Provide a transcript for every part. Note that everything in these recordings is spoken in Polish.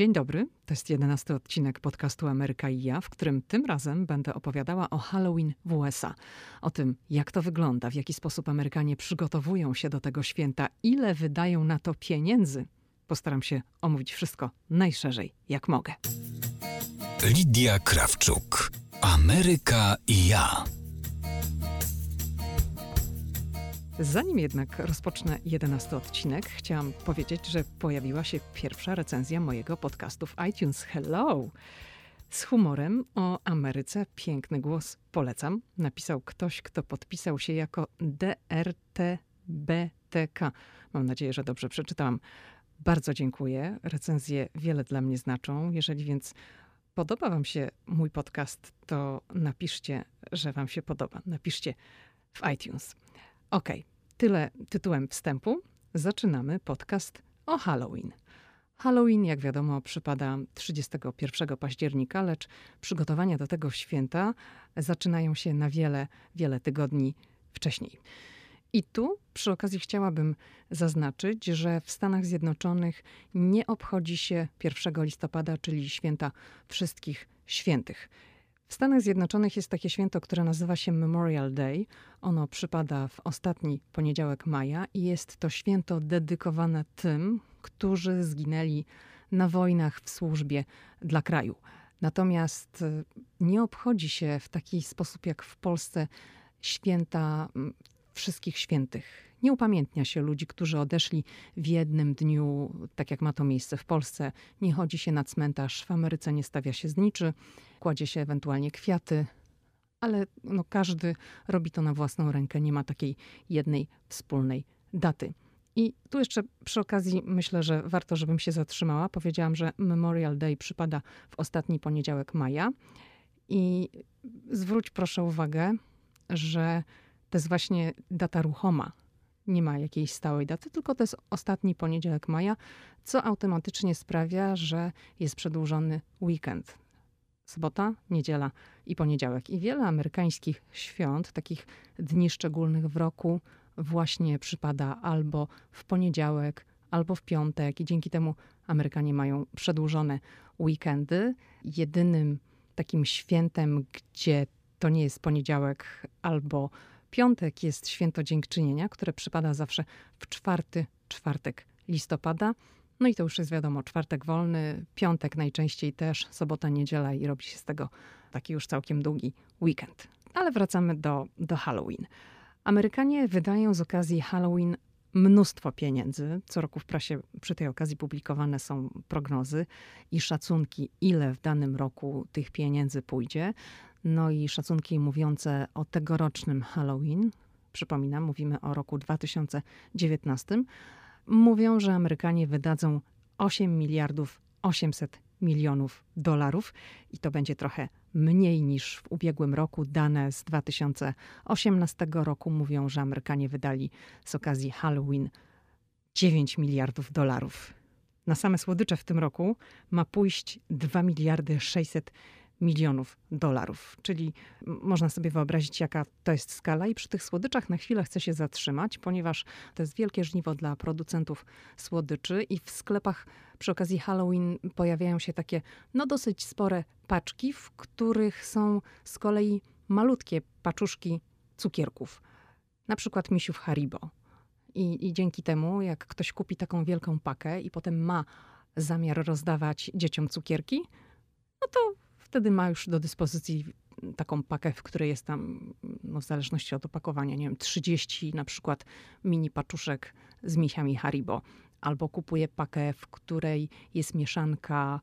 Dzień dobry, to jest jedenasty odcinek podcastu Ameryka i ja, w którym tym razem będę opowiadała o Halloween w USA. O tym, jak to wygląda, w jaki sposób Amerykanie przygotowują się do tego święta, ile wydają na to pieniędzy. Postaram się omówić wszystko najszerzej, jak mogę. Lidia Krawczuk. Ameryka i ja. Zanim jednak rozpocznę jedenasty odcinek, chciałam powiedzieć, że pojawiła się pierwsza recenzja mojego podcastu w iTunes. Hello! Z humorem o Ameryce piękny głos polecam. Napisał ktoś, kto podpisał się jako DRTBTK. Mam nadzieję, że dobrze przeczytałam. Bardzo dziękuję. Recenzje wiele dla mnie znaczą. Jeżeli więc podoba Wam się mój podcast, to napiszcie, że Wam się podoba. Napiszcie w iTunes. Ok, tyle tytułem wstępu. Zaczynamy podcast o Halloween. Halloween, jak wiadomo, przypada 31 października, lecz przygotowania do tego święta zaczynają się na wiele, wiele tygodni wcześniej. I tu przy okazji chciałabym zaznaczyć, że w Stanach Zjednoczonych nie obchodzi się 1 listopada, czyli święta wszystkich świętych. W Stanach Zjednoczonych jest takie święto, które nazywa się Memorial Day. Ono przypada w ostatni poniedziałek maja i jest to święto dedykowane tym, którzy zginęli na wojnach w służbie dla kraju. Natomiast y, nie obchodzi się w taki sposób jak w Polsce święta mm, wszystkich świętych nie upamiętnia się ludzi, którzy odeszli w jednym dniu, tak jak ma to miejsce w Polsce. Nie chodzi się na cmentarz, w Ameryce nie stawia się zniczy, kładzie się ewentualnie kwiaty, ale no, każdy robi to na własną rękę, nie ma takiej jednej wspólnej daty. I tu jeszcze przy okazji myślę, że warto, żebym się zatrzymała. Powiedziałam, że Memorial Day przypada w ostatni poniedziałek maja. I zwróć proszę uwagę, że to jest właśnie data ruchoma nie ma jakiejś stałej daty, tylko to jest ostatni poniedziałek maja, co automatycznie sprawia, że jest przedłużony weekend. Sobota, niedziela i poniedziałek. I wiele amerykańskich świąt, takich dni szczególnych w roku, właśnie przypada albo w poniedziałek, albo w piątek, i dzięki temu Amerykanie mają przedłużone weekendy. Jedynym takim świętem, gdzie to nie jest poniedziałek albo Piątek jest święto dziękczynienia, które przypada zawsze w czwarty czwartek listopada. No i to już jest wiadomo, czwartek wolny, piątek najczęściej też, sobota, niedziela i robi się z tego taki już całkiem długi weekend. Ale wracamy do, do Halloween. Amerykanie wydają z okazji Halloween mnóstwo pieniędzy. Co roku w prasie przy tej okazji publikowane są prognozy i szacunki, ile w danym roku tych pieniędzy pójdzie. No i szacunki mówiące o tegorocznym Halloween, przypominam, mówimy o roku 2019, mówią, że Amerykanie wydadzą 8 miliardów 800 milionów dolarów i to będzie trochę mniej niż w ubiegłym roku. Dane z 2018 roku mówią, że Amerykanie wydali z okazji Halloween 9 miliardów dolarów. Na same słodycze w tym roku ma pójść 2 miliardy 600 milionów dolarów. Czyli można sobie wyobrazić, jaka to jest skala. I przy tych słodyczach na chwilę chcę się zatrzymać, ponieważ to jest wielkie żniwo dla producentów słodyczy i w sklepach przy okazji Halloween pojawiają się takie no dosyć spore paczki, w których są z kolei malutkie paczuszki cukierków. Na przykład misiów Haribo. I, I dzięki temu, jak ktoś kupi taką wielką pakę i potem ma zamiar rozdawać dzieciom cukierki, no to wtedy ma już do dyspozycji taką pakę, w której jest tam, no w zależności od opakowania, nie wiem, 30 na przykład mini paczuszek z misiami Haribo. Albo kupuje pakę, w której jest mieszanka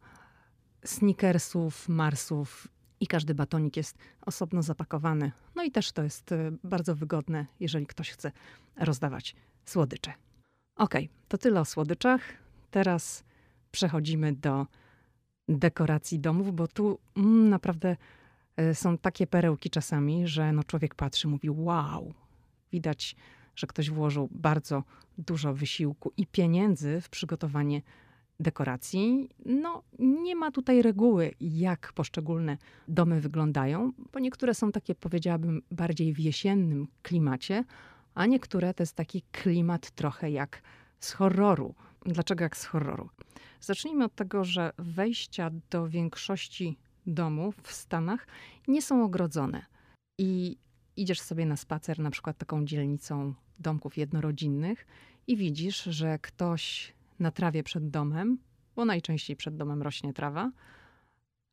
sneakersów, marsów i każdy batonik jest osobno zapakowany. No i też to jest e, bardzo wygodne, jeżeli ktoś chce rozdawać słodycze. Ok, to tyle o słodyczach. Teraz przechodzimy do dekoracji domów, bo tu mm, naprawdę e, są takie perełki czasami, że no człowiek patrzy, mówi wow, widać, że ktoś włożył bardzo dużo wysiłku i pieniędzy w przygotowanie dekoracji. No, nie ma tutaj reguły, jak poszczególne domy wyglądają, bo niektóre są takie, powiedziałabym, bardziej w jesiennym klimacie, a niektóre to jest taki klimat trochę jak z horroru. Dlaczego jak z horroru? Zacznijmy od tego, że wejścia do większości domów w Stanach nie są ogrodzone. I idziesz sobie na spacer, na przykład taką dzielnicą domków jednorodzinnych, i widzisz, że ktoś na trawie przed domem, bo najczęściej przed domem rośnie trawa,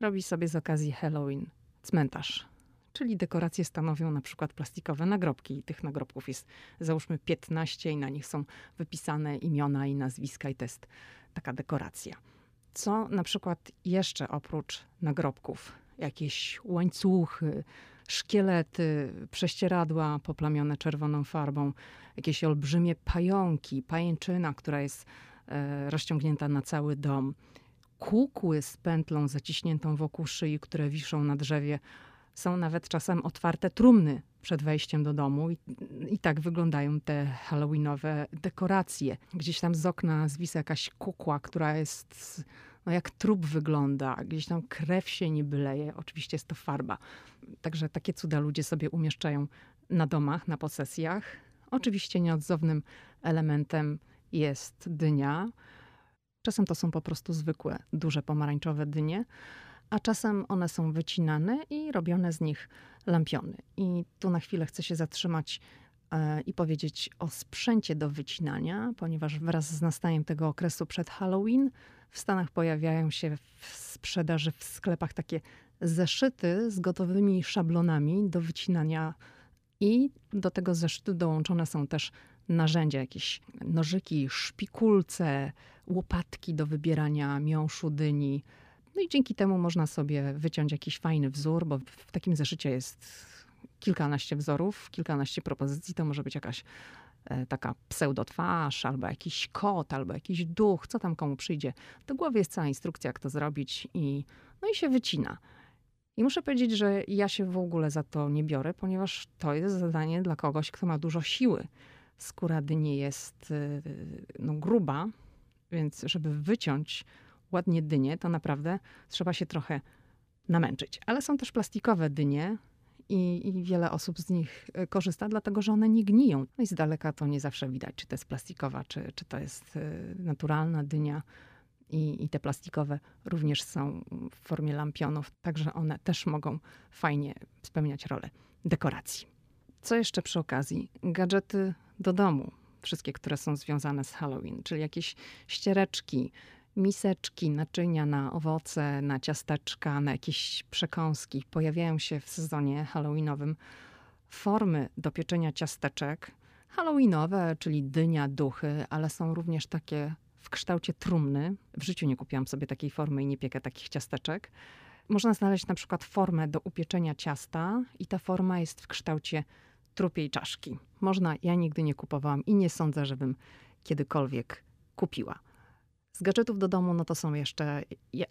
robi sobie z okazji Halloween cmentarz. Czyli dekoracje stanowią na przykład plastikowe nagrobki. Tych nagrobków jest załóżmy 15 i na nich są wypisane imiona i nazwiska i to jest taka dekoracja. Co na przykład jeszcze oprócz nagrobków? Jakieś łańcuchy, szkielety, prześcieradła poplamione czerwoną farbą, jakieś olbrzymie pająki, pajęczyna, która jest e, rozciągnięta na cały dom, kukły z pętlą zaciśniętą wokół szyi, które wiszą na drzewie. Są nawet czasem otwarte trumny przed wejściem do domu i, i tak wyglądają te halloweenowe dekoracje. Gdzieś tam z okna zwisa jakaś kukła, która jest no jak trup wygląda, gdzieś tam krew się niby leje. Oczywiście jest to farba. Także takie cuda ludzie sobie umieszczają na domach, na posesjach. Oczywiście nieodzownym elementem jest dynia. Czasem to są po prostu zwykłe, duże pomarańczowe dynie, a czasem one są wycinane i robione z nich lampiony. I tu na chwilę chcę się zatrzymać e, i powiedzieć o sprzęcie do wycinania, ponieważ wraz z nastaniem tego okresu przed Halloween w Stanach pojawiają się w sprzedaży w sklepach takie zeszyty z gotowymi szablonami do wycinania i do tego zeszytu dołączone są też narzędzia, jakieś nożyki, szpikulce, łopatki do wybierania miąższu dyni. No i dzięki temu można sobie wyciąć jakiś fajny wzór, bo w takim zeszycie jest kilkanaście wzorów, kilkanaście propozycji. To może być jakaś e, taka pseudotwarz, albo jakiś kot, albo jakiś duch, co tam komu przyjdzie. Do głowy jest cała instrukcja, jak to zrobić i, no i się wycina. I muszę powiedzieć, że ja się w ogóle za to nie biorę, ponieważ to jest zadanie dla kogoś, kto ma dużo siły. Skóra dyni jest y, no, gruba, więc żeby wyciąć ładnie dynię, to naprawdę trzeba się trochę namęczyć. Ale są też plastikowe dynie i, i, wiele osób z nich y, korzysta, dlatego że one nie gniją. No i z daleka to nie zawsze widać, czy to jest plastikowa, czy, czy to jest y, naturalna dynia i, i te plastikowe również są w formie lampionów, także one też mogą fajnie spełniać rolę dekoracji. Co jeszcze przy okazji? Gadżety do domu, wszystkie, które są związane z Halloween, czyli jakieś ściereczki, miseczki, naczynia na owoce, na ciasteczka, na jakieś przekąski. Pojawiają się w sezonie halloweenowym formy do pieczenia ciasteczek. Halloweenowe, czyli dynia, duchy, ale są również takie w kształcie trumny. W życiu nie kupiłam sobie takiej formy i nie piekę takich ciasteczek. Można znaleźć na przykład formę do upieczenia ciasta i ta forma jest w kształcie trupiej czaszki. Można, ja nigdy nie kupowałam i nie sądzę, żebym kiedykolwiek kupiła. Z gadżetów do domu, no to są jeszcze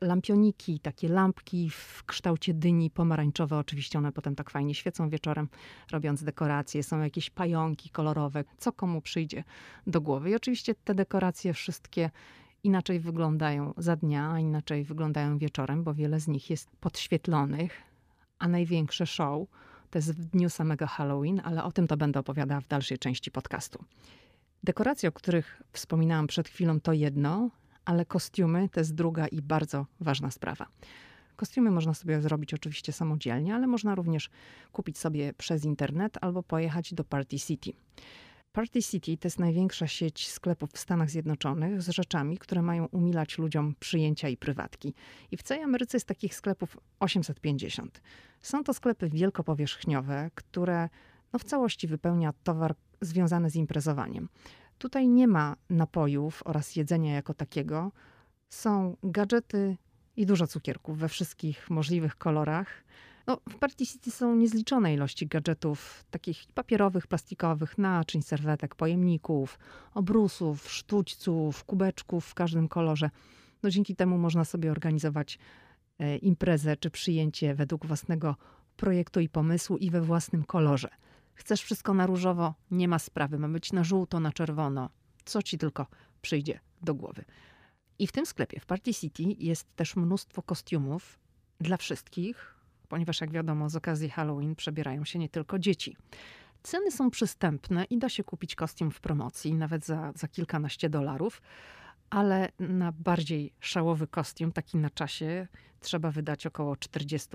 lampioniki, takie lampki w kształcie dyni pomarańczowe. Oczywiście one potem tak fajnie świecą wieczorem, robiąc dekoracje. Są jakieś pająki kolorowe, co komu przyjdzie do głowy. I oczywiście te dekoracje wszystkie inaczej wyglądają za dnia, a inaczej wyglądają wieczorem, bo wiele z nich jest podświetlonych, a największe show to jest w dniu samego Halloween, ale o tym to będę opowiadała w dalszej części podcastu. Dekoracje, o których wspominałam przed chwilą, to jedno, ale kostiumy to jest druga i bardzo ważna sprawa. Kostiumy można sobie zrobić oczywiście samodzielnie, ale można również kupić sobie przez internet albo pojechać do Party City. Party City to jest największa sieć sklepów w Stanach Zjednoczonych z rzeczami, które mają umilać ludziom przyjęcia i prywatki. I w całej Ameryce jest takich sklepów 850. Są to sklepy wielkopowierzchniowe, które no, w całości wypełnia towar związany z imprezowaniem. Tutaj nie ma napojów oraz jedzenia jako takiego. Są gadżety i dużo cukierków we wszystkich możliwych kolorach. No, w Party City są niezliczone ilości gadżetów, takich papierowych, plastikowych, naczyń, serwetek, pojemników, obrusów, sztućców, kubeczków w każdym kolorze. No, dzięki temu można sobie organizować e, imprezę czy przyjęcie według własnego projektu i pomysłu i we własnym kolorze. Chcesz wszystko na różowo? Nie ma sprawy. Ma być na żółto, na czerwono. Co ci tylko przyjdzie do głowy. I w tym sklepie, w Party City, jest też mnóstwo kostiumów dla wszystkich, ponieważ jak wiadomo, z okazji Halloween przebierają się nie tylko dzieci. Ceny są przystępne i da się kupić kostium w promocji, nawet za, za kilkanaście dolarów. ale na bardziej szałowy kostium, taki na czasie, trzeba wydać około 40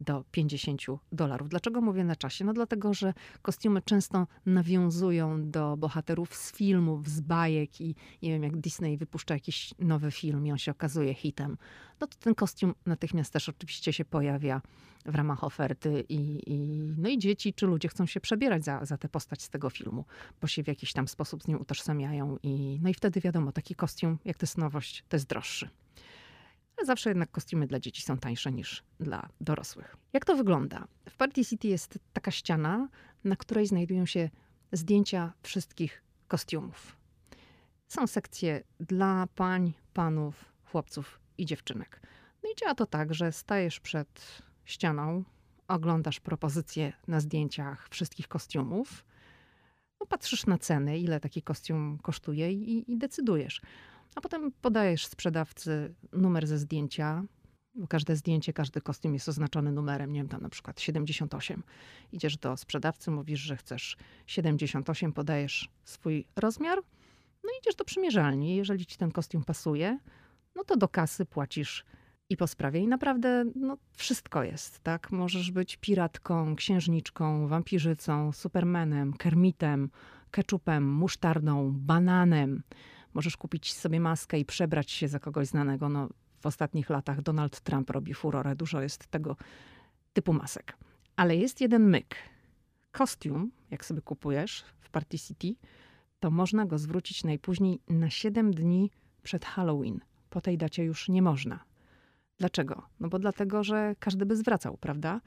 do 50 dolarów. Dlaczego mówię na czasie? No dlatego, że kostiumy często nawiązują do bohaterów z filmów, z bajek i nie wiem, jak Disney wypuszcza jakiś nowy film i on się okazuje hitem, no to ten kostium natychmiast też oczywiście się pojawia w ramach oferty i, i, no i dzieci czy ludzie chcą się przebierać za, za tę postać z tego filmu, bo się w jakiś tam sposób z nią utożsamiają i no i wtedy wiadomo, taki kostium, jak to jest nowość, to jest droższy ale zawsze jednak kostiumy dla dzieci są tańsze niż dla dorosłych. Jak to wygląda? W Party City jest taka ściana, na której znajdują się zdjęcia wszystkich kostiumów. Są sekcje dla pań, panów, chłopców i dziewczynek. No i działa to tak, że stajesz przed ścianą, oglądasz propozycje na zdjęciach wszystkich kostiumów, no patrzysz na ceny, ile taki kostium kosztuje i, i decydujesz a potem podajesz sprzedawcy numer ze zdjęcia, bo każde zdjęcie, każdy kostium jest oznaczony numerem, nie wiem, tam na przykład 78. Idziesz do sprzedawcy, mówisz, że chcesz 78, podajesz swój rozmiar, no idziesz do przymierzalni. Jeżeli ci ten kostium pasuje, no to do kasy płacisz i po sprawie. I naprawdę no, wszystko jest, tak? Możesz być piratką, księżniczką, wampirzycą, supermanem, kermitem, keczupem, musztardą, bananem. Możesz kupić sobie maskę i przebrać się za kogoś znanego. No, w ostatnich latach Donald Trump robi furorę. Dużo jest tego typu masek. Ale jest jeden myk. Kostium, jak sobie kupujesz w Party City, to można go zwrócić najpóźniej na 7 dni przed Halloween. Po tej dacie już nie można. Dlaczego? No bo dlatego, że każdy by zwracał, prawda?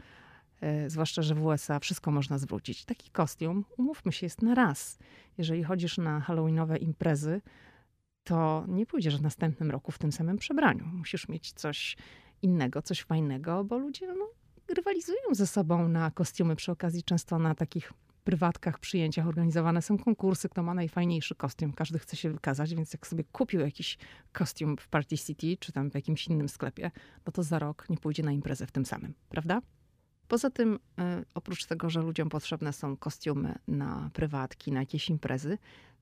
E, zwłaszcza, że w USA wszystko można zwrócić. Taki kostium, umówmy się, jest na raz. Jeżeli chodzisz na halloweenowe imprezy, to nie pójdziesz w następnym roku w tym samym przebraniu. Musisz mieć coś innego, coś fajnego, bo ludzie no, rywalizują ze sobą na kostiumy. Przy okazji często na takich prywatkach, przyjęciach organizowane są konkursy, kto ma najfajniejszy kostium. Każdy chce się wykazać, więc jak sobie kupił jakiś kostium w Party City, czy tam w jakimś innym sklepie, no to za rok nie pójdzie na imprezę w tym samym, prawda? Poza tym, y, oprócz tego, że ludziom potrzebne są kostiumy na prywatki, na jakieś imprezy,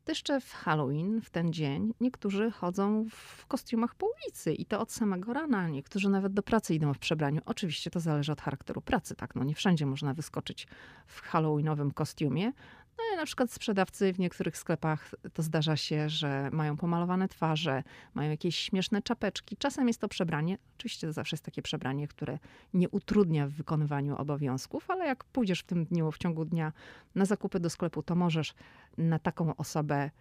jeszcze w Halloween, w ten dzień, niektórzy chodzą w kostiumach po ulicy i to od samego rana. Niektórzy nawet do pracy idą w przebraniu. Oczywiście to zależy od charakteru pracy, tak? No nie wszędzie można wyskoczyć w halloweenowym kostiumie, no i na przykład sprzedawcy w niektórych sklepach to zdarza się, że mają pomalowane twarze, mają jakieś śmieszne czapeczki. Czasem jest to przebranie, oczywiście to zawsze jest takie przebranie, które nie utrudnia w wykonywaniu obowiązków, ale jak pójdziesz w tym dniu, w ciągu dnia na zakupy do sklepu, to możesz na taką osobę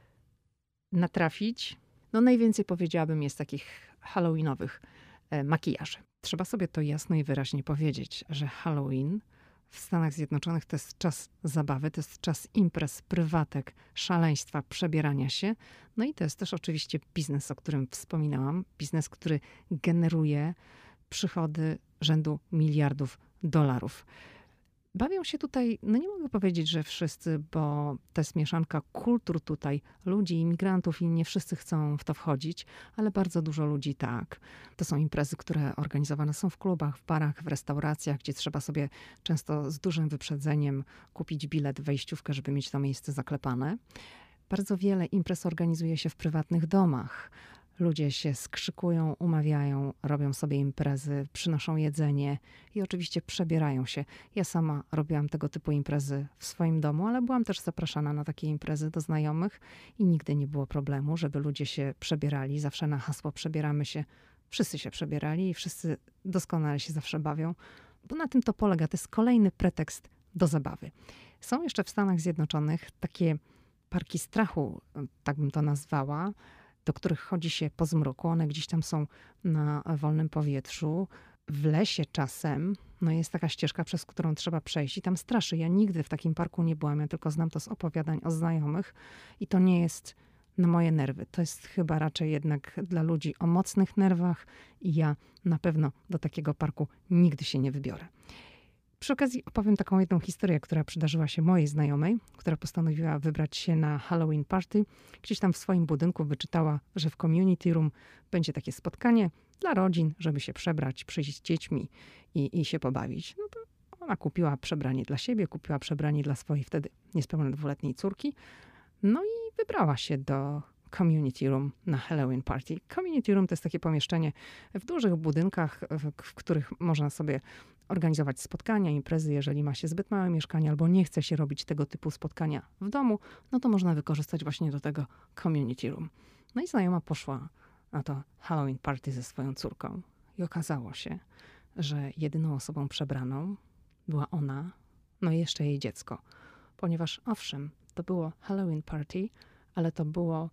natrafić. No najwięcej powiedziałabym jest takich halloweenowych e, makijaży. Trzeba sobie to jasno i wyraźnie powiedzieć, że Halloween w Stanach Zjednoczonych to jest czas zabawy, to jest czas imprez, prywatek, szaleństwa, przebierania się. No i to jest też oczywiście biznes, o którym wspominałam. Biznes, który generuje przychody rzędu miliardów dolarów. Bawią się tutaj, no nie mogę powiedzieć, że wszyscy, bo to jest mieszanka kultur tutaj, ludzi, imigrantów i nie wszyscy chcą w to wchodzić, ale bardzo dużo ludzi tak. To są imprezy, które organizowane są w klubach, w barach, w restauracjach, gdzie trzeba sobie często z dużym wyprzedzeniem kupić bilet, wejściówkę, żeby mieć to miejsce zaklepane. Bardzo wiele imprez organizuje się w prywatnych domach. Ludzie się skrzykują, umawiają, robią sobie imprezy, przynoszą jedzenie i oczywiście przebierają się. Ja sama robiłam tego typu imprezy w swoim domu, ale byłam też zapraszana na takie imprezy do znajomych i nigdy nie było problemu, żeby ludzie się przebierali. Zawsze na hasło przebieramy się. Wszyscy się przebierali i wszyscy doskonale się zawsze bawią, bo na tym to polega. To jest kolejny pretekst do zabawy. Są jeszcze w Stanach Zjednoczonych takie parki strachu, tak bym to nazwała do których chodzi się po zmroku. One gdzieś tam są na wolnym powietrzu. W lesie czasem no jest taka ścieżka, przez którą trzeba przejść i tam straszy. Ja nigdy w takim parku nie byłam, ja tylko znam to z opowiadań o znajomych i to nie jest na moje nerwy. To jest chyba raczej jednak dla ludzi o mocnych nerwach i ja na pewno do takiego parku nigdy się nie wybiorę. Przy okazji opowiem taką jedną historię, która przydarzyła się mojej znajomej, która postanowiła wybrać się na Halloween party. Gdzieś tam w swoim budynku wyczytała, że w community room będzie takie spotkanie dla rodzin, żeby się przebrać, przyjść z dziećmi i, i się pobawić. No to ona kupiła przebranie dla siebie, kupiła przebranie dla swojej wtedy niespełna dwuletniej córki. No i wybrała się do community room na Halloween party. Community room to jest takie pomieszczenie w dużych budynkach, w, których można sobie organizować spotkania, imprezy, jeżeli ma się zbyt małe mieszkanie albo nie chce się robić tego typu spotkania w domu, no to można wykorzystać właśnie do tego community room. No i znajoma poszła na to Halloween party ze swoją córką. I okazało się, że jedyną osobą przebraną była ona, no i jeszcze jej dziecko. Ponieważ owszem, to było Halloween party, ale to było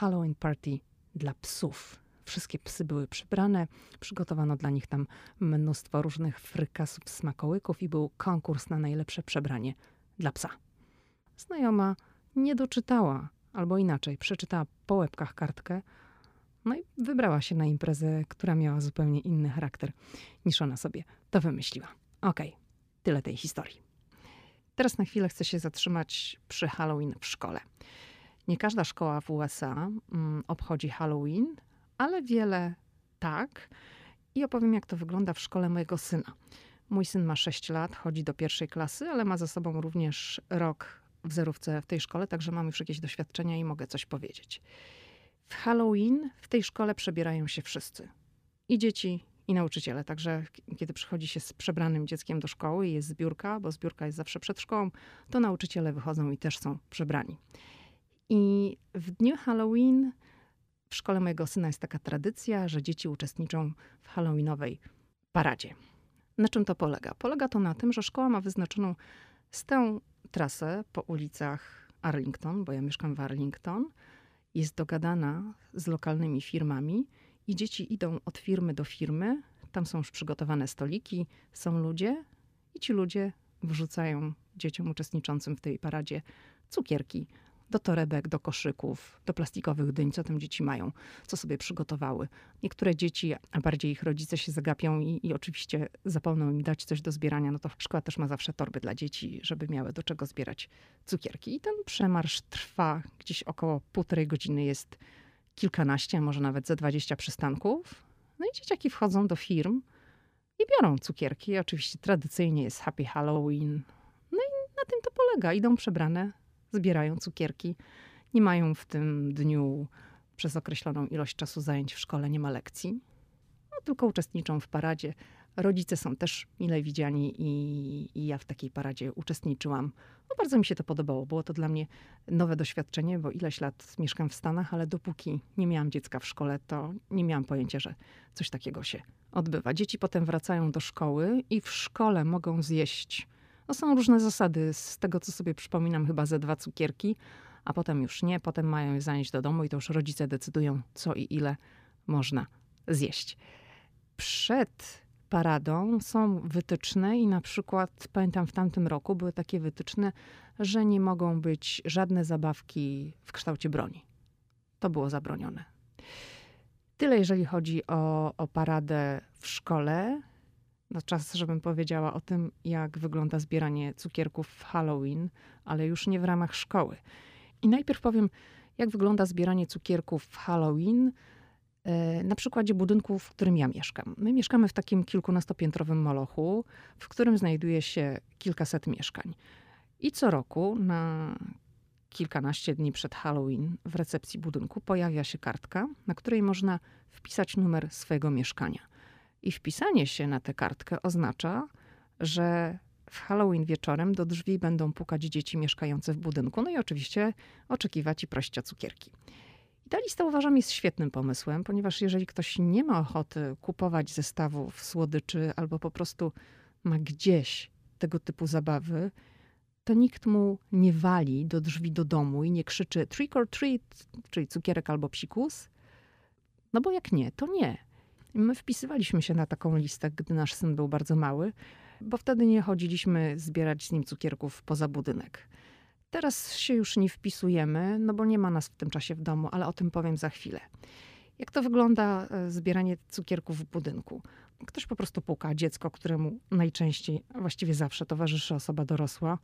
Halloween party dla psów. Wszystkie psy były przybrane, przygotowano dla nich tam mnóstwo różnych frykasów, smakołyków i był konkurs na najlepsze przebranie dla psa. Znajoma nie doczytała, albo inaczej, przeczytała po łebkach kartkę, no i wybrała się na imprezę, która miała zupełnie inny charakter niż ona sobie to wymyśliła. Okej, okay, tyle tej historii. Teraz na chwilę chcę się zatrzymać przy Halloween w szkole. Nie każda szkoła w USA mm, obchodzi Halloween, ale wiele tak. I opowiem, jak to wygląda w szkole mojego syna. Mój syn ma 6 lat, chodzi do pierwszej klasy, ale ma za sobą również rok w zerówce w tej szkole, także mam już jakieś doświadczenia i mogę coś powiedzieć. W Halloween w tej szkole przebierają się wszyscy. I dzieci, i nauczyciele. Także kiedy przychodzi się z przebranym dzieckiem do szkoły i jest zbiórka, bo zbiórka jest zawsze przed szkołą, to nauczyciele wychodzą i też są przebrani. I w dniu Halloween w szkole mojego syna jest taka tradycja, że dzieci uczestniczą w halloweenowej paradzie. Na czym to polega? Polega to na tym, że szkoła ma wyznaczoną stałą trasę po ulicach Arlington, bo ja mieszkam w Arlington. Jest dogadana z lokalnymi firmami i dzieci idą od firmy do firmy. Tam są już przygotowane stoliki, są ludzie i ci ludzie wrzucają dzieciom uczestniczącym w tej paradzie cukierki, do torebek, do koszyków, do plastikowych dyń, co tam dzieci mają, co sobie przygotowały. Niektóre dzieci, a bardziej ich rodzice się zagapią i, i oczywiście zapomną im dać coś do zbierania, no to szkoła też ma zawsze torby dla dzieci, żeby miały do czego zbierać cukierki. I ten przemarsz trwa gdzieś około półtorej godziny, jest kilkanaście, może nawet ze dwadzieścia przystanków. No i dzieciaki wchodzą do firm i biorą cukierki. Oczywiście tradycyjnie jest Happy Halloween. No i na tym to polega. Idą przebrane zbierają cukierki. Nie mają w tym dniu przez określoną ilość czasu zajęć w szkole, nie ma lekcji. No, tylko uczestniczą w paradzie. Rodzice są też mile widziani i, i, ja w takiej paradzie uczestniczyłam. No, bardzo mi się to podobało. Było to dla mnie nowe doświadczenie, bo ileś lat mieszkam w Stanach, ale dopóki nie miałam dziecka w szkole, to nie miałam pojęcia, że coś takiego się odbywa. Dzieci potem wracają do szkoły i w szkole mogą zjeść no są różne zasady. Z tego, co sobie przypominam, chyba ze dwa cukierki, a potem już nie. Potem mają je zanieść do domu i to już rodzice decydują, co i ile można zjeść. Przed paradą są wytyczne i na przykład pamiętam w tamtym roku były takie wytyczne, że nie mogą być żadne zabawki w kształcie broni. To było zabronione. Tyle jeżeli chodzi o, o paradę w szkole no czas, żebym powiedziała o tym, jak wygląda zbieranie cukierków w Halloween, ale już nie w ramach szkoły. I najpierw powiem, jak wygląda zbieranie cukierków w Halloween e, na przykładzie budynku, w którym ja mieszkam. My mieszkamy w takim kilkunastopiętrowym molochu, w którym znajduje się kilkaset mieszkań. I co roku na kilkanaście dni przed Halloween w recepcji budynku pojawia się kartka, na której można wpisać numer swojego mieszkania. I wpisanie się na tę kartkę oznacza, że w Halloween wieczorem do drzwi będą pukać dzieci mieszkające w budynku, no i oczywiście oczekiwać i prosić o cukierki. I ta lista uważam jest świetnym pomysłem, ponieważ jeżeli ktoś nie ma ochoty kupować zestawów słodyczy albo po prostu ma gdzieś tego typu zabawy, to nikt mu nie wali do drzwi do domu i nie krzyczy trick or treat, czyli cukierek albo psikus. No bo jak nie, to nie. My wpisywaliśmy się na taką listę, gdy nasz syn był bardzo mały, bo wtedy nie chodziliśmy zbierać z nim cukierków poza budynek. Teraz się już nie wpisujemy, no bo nie ma nas w tym czasie w domu, ale o tym powiem za chwilę. Jak to wygląda e, zbieranie cukierków w budynku? Ktoś po prostu puka, dziecko, któremu najczęściej, właściwie zawsze towarzyszy osoba dorosła.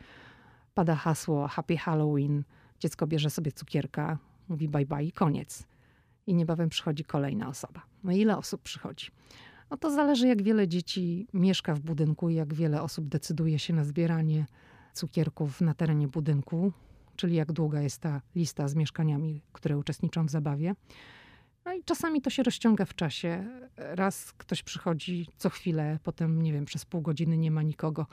Pada hasło Happy Halloween, dziecko bierze sobie cukierka, mówi bye bye i koniec i niebawem przychodzi kolejna osoba. No ile osób przychodzi? No to zależy, jak wiele dzieci mieszka w budynku i jak wiele osób decyduje się na zbieranie cukierków na terenie budynku. czyli jak długa jest ta lista z mieszkaniami, które uczestniczą w zabawie. No i czasami to się rozciąga w czasie. Raz ktoś przychodzi co chwilę, potem, nie wiem, przez pół godziny nie ma nikogo.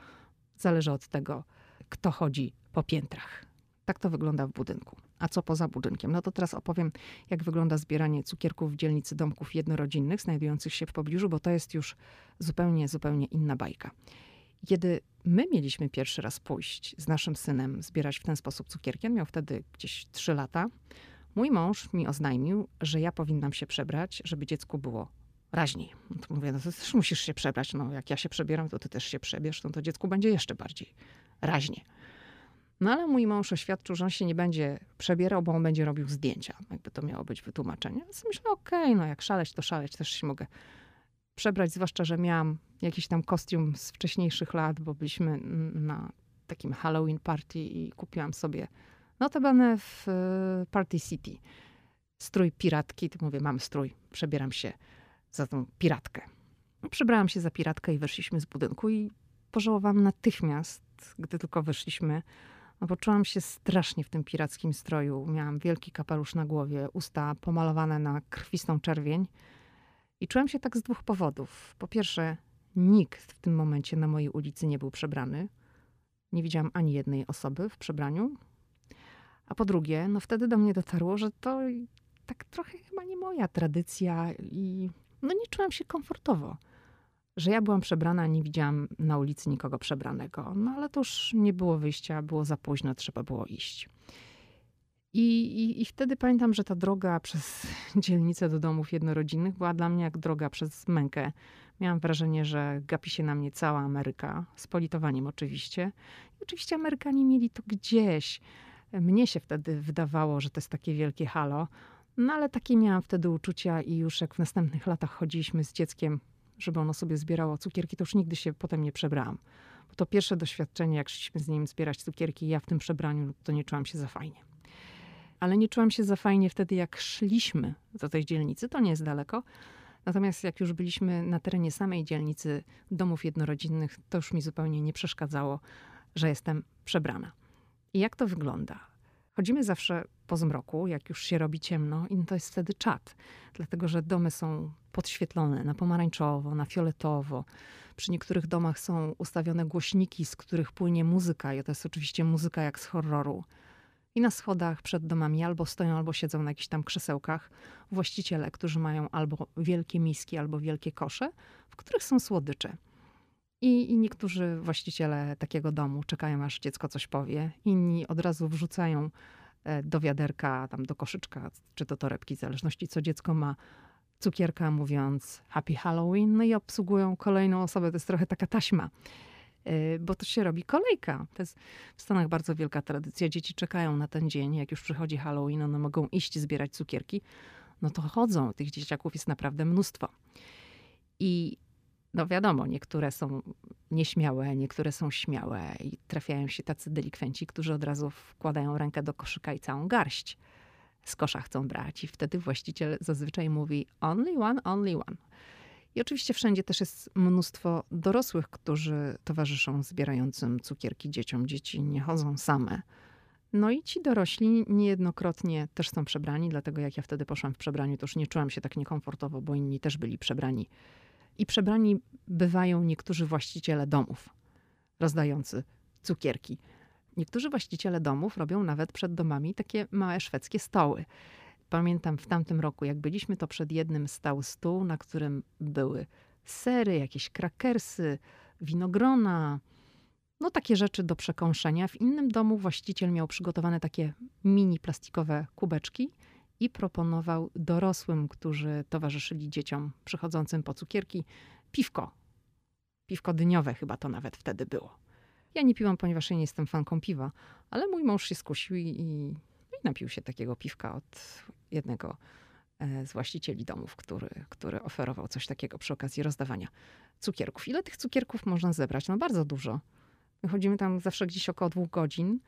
Zależy od tego, kto chodzi po piętrach. Tak to wygląda w budynku. A co poza budynkiem? No to teraz opowiem, jak wygląda zbieranie cukierków w dzielnicy domków jednorodzinnych znajdujących się w pobliżu, bo to jest już zupełnie, zupełnie inna bajka. Kiedy my mieliśmy pierwszy raz pójść z naszym synem zbierać w ten sposób cukierki, on miał wtedy gdzieś 3 lata, mój mąż mi oznajmił, że ja powinnam się przebrać, żeby dziecku było raźniej. No to mówię, no to też musisz się przebrać. No jak ja się przebieram, to ty też się przebierz, no to dziecku będzie jeszcze bardziej raźnie. No ale mój mąż oświadczył, że on się nie będzie przebierał, bo on będzie robił zdjęcia. Jakby to miało być wytłumaczenie. Więc myślę, okej, okay, no jak szaleć, to szaleć, też się mogę przebrać, zwłaszcza, że miałam jakiś tam kostium z wcześniejszych lat, bo byliśmy na takim Halloween party i kupiłam sobie notabene w e, Party City strój piratki. To mówię, mam strój, przebieram się za tą piratkę. No, przebrałam się za piratkę i weszliśmy z budynku i pożałowałam natychmiast, gdy tylko wyszliśmy, no poczułam się strasznie w tym pirackim stroju. Miałam wielki kapelusz na głowie, usta pomalowane na krwistą czerwień. I czułam się tak z dwóch powodów. Po pierwsze, nikt w tym momencie na mojej ulicy nie był przebrany. Nie widziałam ani jednej osoby w przebraniu. A po drugie, no wtedy do mnie dotarło, że to tak trochę chyba nie moja tradycja i no nie czułam się komfortowo że ja byłam przebrana, nie widziałam na ulicy nikogo przebranego. No ale to już nie było wyjścia, było za późno, trzeba było iść. I, i, I wtedy pamiętam, że ta droga przez dzielnicę do domów jednorodzinnych była dla mnie jak droga przez mękę. Miałam wrażenie, że gapi się na mnie cała Ameryka, z politowaniem oczywiście. I oczywiście Amerykanie mieli to gdzieś. Mnie się wtedy wydawało, że to jest takie wielkie halo. No ale takie miałam wtedy uczucia i już jak w następnych latach chodziliśmy z dzieckiem żeby ono sobie zbierało cukierki, to już nigdy się potem nie przebrałam. Bo to pierwsze doświadczenie, jak szliśmy z nim zbierać cukierki, ja w tym przebraniu, to nie czułam się za fajnie. Ale nie czułam się za fajnie wtedy, jak szliśmy do tej dzielnicy, to nie jest daleko. Natomiast jak już byliśmy na terenie samej dzielnicy domów jednorodzinnych, to już mi zupełnie nie przeszkadzało, że jestem przebrana. I jak to wygląda? Chodzimy zawsze po zmroku, jak już się robi ciemno, i to jest wtedy czat, dlatego że domy są podświetlone na pomarańczowo, na fioletowo. Przy niektórych domach są ustawione głośniki, z których płynie muzyka, i to jest oczywiście muzyka jak z horroru. I na schodach przed domami albo stoją, albo siedzą na jakichś tam krzesełkach właściciele, którzy mają albo wielkie miski, albo wielkie kosze, w których są słodycze. I, I, niektórzy właściciele takiego domu czekają, aż dziecko coś powie. Inni od razu wrzucają do wiaderka, tam do koszyczka, czy do torebki, w zależności co dziecko ma, cukierka mówiąc Happy Halloween, no i obsługują kolejną osobę. To jest trochę taka taśma, e, bo to się robi kolejka. To jest w Stanach bardzo wielka tradycja. Dzieci czekają na ten dzień, jak już przychodzi Halloween, one mogą iść zbierać cukierki. No to chodzą, tych dzieciaków jest naprawdę mnóstwo. I no wiadomo, niektóre są nieśmiałe, niektóre są śmiałe i trafiają się tacy delikwenci, którzy od razu wkładają rękę do koszyka i całą garść z kosza chcą brać. I wtedy właściciel zazwyczaj mówi only one, only one. I oczywiście wszędzie też jest mnóstwo dorosłych, którzy towarzyszą zbierającym cukierki dzieciom. Dzieci nie chodzą same. No i ci dorośli niejednokrotnie też są przebrani, dlatego jak ja wtedy poszłam w przebraniu, to już nie czułam się tak niekomfortowo, bo inni też byli przebrani i przebrani bywają niektórzy właściciele domów, rozdający cukierki. Niektórzy właściciele domów robią nawet przed domami takie małe szwedzkie stoły. Pamiętam w tamtym roku, jak byliśmy, to przed jednym stał stół, na którym były sery, jakieś krakersy, winogrona, no takie rzeczy do przekąszenia. W innym domu właściciel miał przygotowane takie mini plastikowe kubeczki i proponował dorosłym, którzy towarzyszyli dzieciom przychodzącym po cukierki, piwko. Piwko dyniowe chyba to nawet wtedy było. Ja nie piłam, ponieważ ja nie jestem fanką piwa, ale mój mąż się skusił i, i napił się takiego piwka od jednego e, z właścicieli domów, który, który oferował coś takiego przy okazji rozdawania cukierków. Ile tych cukierków można zebrać? No bardzo dużo. My chodzimy tam zawsze gdzieś około dwóch godzin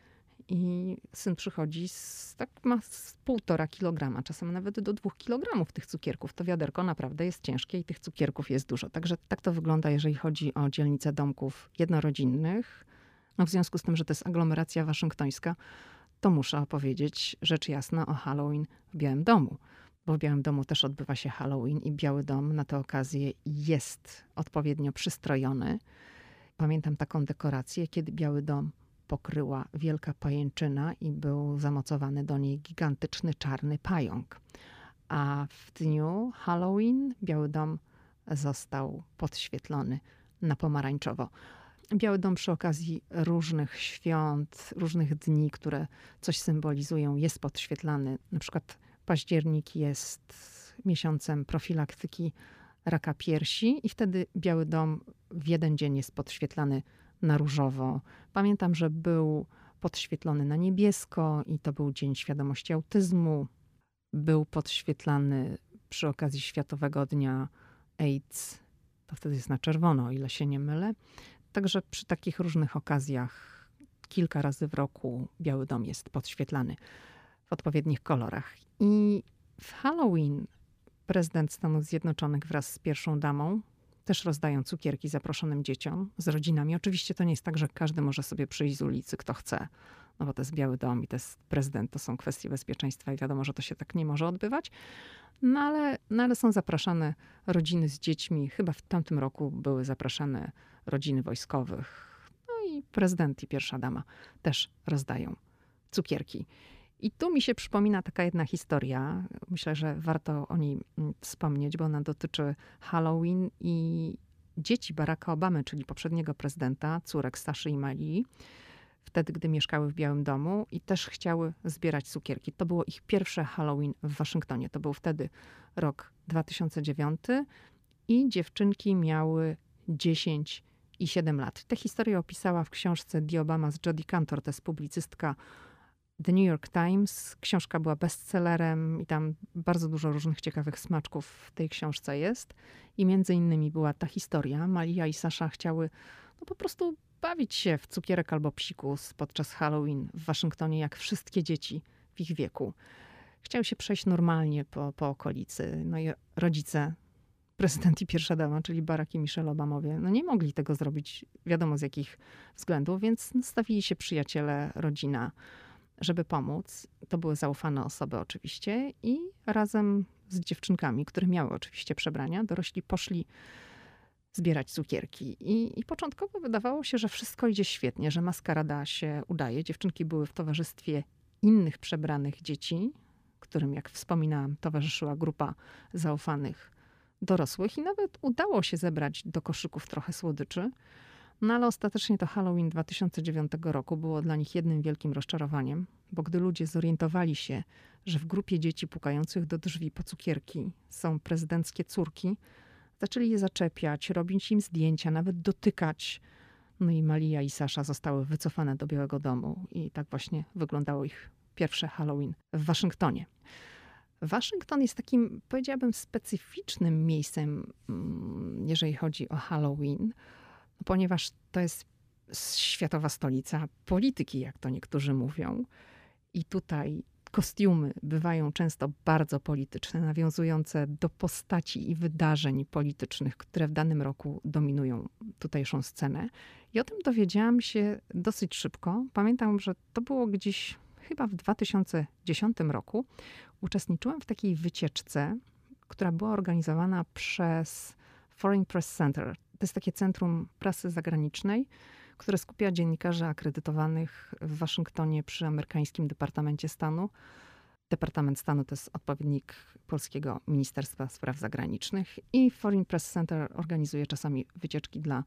i syn przychodzi, z, tak ma z półtora kilograma, czasem nawet do dwóch kilogramów tych cukierków. To wiaderko naprawdę jest ciężkie i tych cukierków jest dużo. Także tak to wygląda, jeżeli chodzi o dzielnicę domków jednorodzinnych. No w związku z tym, że to jest aglomeracja waszyngtońska, to muszę opowiedzieć rzecz jasna o Halloween w Białym Domu. Bo w Białym Domu też odbywa się Halloween i Biały Dom na tę okazję jest odpowiednio przystrojony. Pamiętam taką dekorację, kiedy Biały Dom pokryła wielka pajęczyna i był zamocowany do niej gigantyczny czarny pająk. A w dniu Halloween Biały Dom został podświetlony na pomarańczowo. Biały Dom przy okazji różnych świąt, różnych dni, które coś symbolizują, jest podświetlany. Na przykład październik jest miesiącem profilaktyki raka piersi i wtedy Biały Dom w jeden dzień jest podświetlany na różowo. Pamiętam, że był podświetlony na niebiesko i to był Dzień Świadomości Autyzmu. Był podświetlany przy okazji Światowego Dnia AIDS. To wtedy jest na czerwono, o ile się nie mylę. Także przy takich różnych okazjach kilka razy w roku Biały Dom jest podświetlany w odpowiednich kolorach. I w Halloween prezydent Stanów Zjednoczonych wraz z pierwszą damą też rozdają cukierki zaproszonym dzieciom z rodzinami. Oczywiście to nie jest tak, że każdy może sobie przyjść z ulicy, kto chce. No bo to jest Biały Dom i to jest prezydent, to są kwestie bezpieczeństwa i wiadomo, że to się tak nie może odbywać. No ale, no ale są zapraszane rodziny z dziećmi. Chyba w tamtym roku były zapraszane rodziny wojskowych. No i prezydent i pierwsza dama też rozdają cukierki. I tu mi się przypomina taka jedna historia. Myślę, że warto o niej mm, wspomnieć, bo ona dotyczy Halloween i dzieci Baracka Obamy, czyli poprzedniego prezydenta, córek Saszy i Mali, wtedy, gdy mieszkały w Białym Domu i też chciały zbierać cukierki. To było ich pierwsze Halloween w Waszyngtonie. To był wtedy rok 2009 i dziewczynki miały 10 i 7 lat. Tę historię opisała w książce The Obama z Jodie Cantor, to jest publicystka The New York Times. Książka była bestsellerem i tam bardzo dużo różnych ciekawych smaczków w tej książce jest. I między innymi była ta historia. Malia i Sasza chciały no po prostu bawić się w cukierek albo psikus podczas Halloween w Waszyngtonie, jak wszystkie dzieci w ich wieku. Chciały się przejść normalnie po, po okolicy. No i rodzice, prezydent i pierwsza dama, czyli Barack i Michelle Obamowie, no nie mogli tego zrobić, wiadomo z jakich względów, więc stawili się przyjaciele, rodzina żeby pomóc. To były zaufane osoby oczywiście i razem z dziewczynkami, które miały oczywiście przebrania, dorośli poszli zbierać cukierki. I, I początkowo wydawało się, że wszystko idzie świetnie, że maskarada się udaje. Dziewczynki były w towarzystwie innych przebranych dzieci, którym, jak wspominałam, towarzyszyła grupa zaufanych dorosłych i nawet udało się zebrać do koszyków trochę słodyczy. No ale ostatecznie to Halloween 2009 roku było dla nich jednym wielkim rozczarowaniem, bo gdy ludzie zorientowali się, że w grupie dzieci pukających do drzwi po cukierki są prezydenckie córki, zaczęli je zaczepiać, robić im zdjęcia, nawet dotykać. No i Malia i Sasza zostały wycofane do Białego Domu i tak właśnie wyglądało ich pierwsze Halloween w Waszyngtonie. Waszyngton jest takim, powiedziałabym, specyficznym miejscem, mm, jeżeli chodzi o Halloween ponieważ to jest światowa stolica polityki, jak to niektórzy mówią. I tutaj kostiumy bywają często bardzo polityczne, nawiązujące do postaci i wydarzeń politycznych, które w danym roku dominują tutejszą scenę. I o tym dowiedziałam się dosyć szybko. Pamiętam, że to było gdzieś chyba w 2010 roku. Uczestniczyłam w takiej wycieczce, która była organizowana przez Foreign Press Center. To jest takie centrum prasy zagranicznej, które skupia dziennikarzy akredytowanych w Waszyngtonie przy amerykańskim Departamencie Stanu. Departament Stanu to jest odpowiednik polskiego Ministerstwa Spraw Zagranicznych i Foreign Press Center organizuje czasami wycieczki dla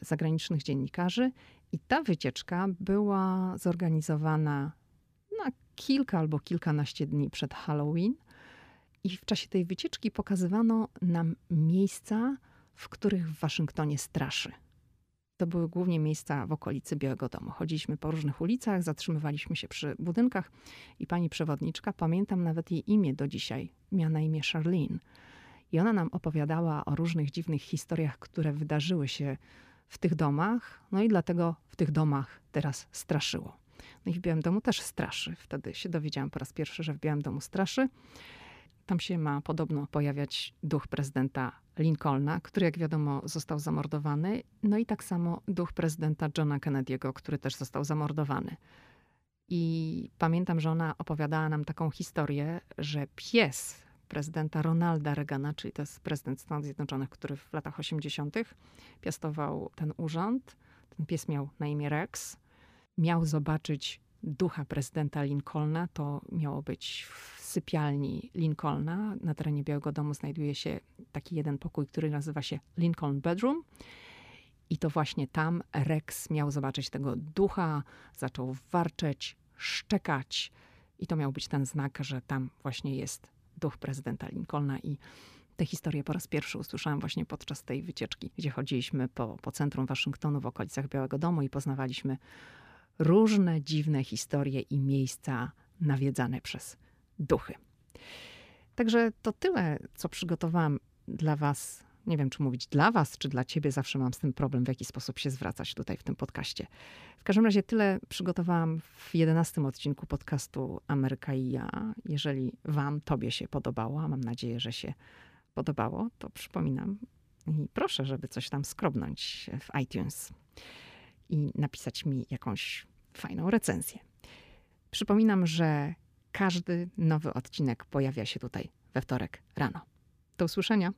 zagranicznych dziennikarzy. I ta wycieczka była zorganizowana na kilka albo kilkanaście dni przed Halloween. I w czasie tej wycieczki pokazywano nam miejsca, w których w Waszyngtonie straszy. To były głównie miejsca w okolicy Białego Domu. Chodziliśmy po różnych ulicach, zatrzymywaliśmy się przy budynkach i pani przewodniczka, pamiętam nawet jej imię do dzisiaj, miała na imię Charlene. I ona nam opowiadała o różnych dziwnych historiach, które wydarzyły się w tych domach, no i dlatego w tych domach teraz straszyło. No i w Białym Domu też straszy. Wtedy się dowiedziałam po raz pierwszy, że w Białym Domu straszy. Tam się ma podobno pojawiać duch prezydenta Lincolna, który jak wiadomo został zamordowany, no i tak samo duch prezydenta Johna Kennedy'ego, który też został zamordowany. I pamiętam, że ona opowiadała nam taką historię, że pies prezydenta Ronalda Reagana, czyli to jest prezydent Stanów Zjednoczonych, który w latach 80. piastował ten urząd. Ten pies miał na imię Rex. Miał zobaczyć ducha prezydenta Lincolna. To miało być w sypialni Lincolna. Na terenie Białego Domu znajduje się taki jeden pokój, który nazywa się Lincoln Bedroom. I to właśnie tam Rex miał zobaczyć tego ducha, zaczął warczeć, szczekać. I to miał być ten znak, że tam właśnie jest duch prezydenta Lincolna. I tę historię po raz pierwszy usłyszałam właśnie podczas tej wycieczki, gdzie chodziliśmy po, po centrum Waszyngtonu, w okolicach Białego Domu i poznawaliśmy różne dziwne historie i miejsca nawiedzane przez duchy. Także to tyle, co przygotowałam dla Was nie wiem, czy mówić dla was, czy dla ciebie, zawsze mam z tym problem, w jaki sposób się zwracać tutaj w tym podcaście. W każdym razie tyle przygotowałam w jedenastym odcinku podcastu Ameryka i ja. Jeżeli wam, tobie się podobało, a mam nadzieję, że się podobało, to przypominam i proszę, żeby coś tam skrobnąć w iTunes i napisać mi jakąś fajną recenzję. Przypominam, że każdy nowy odcinek pojawia się tutaj we wtorek rano. Do usłyszenia.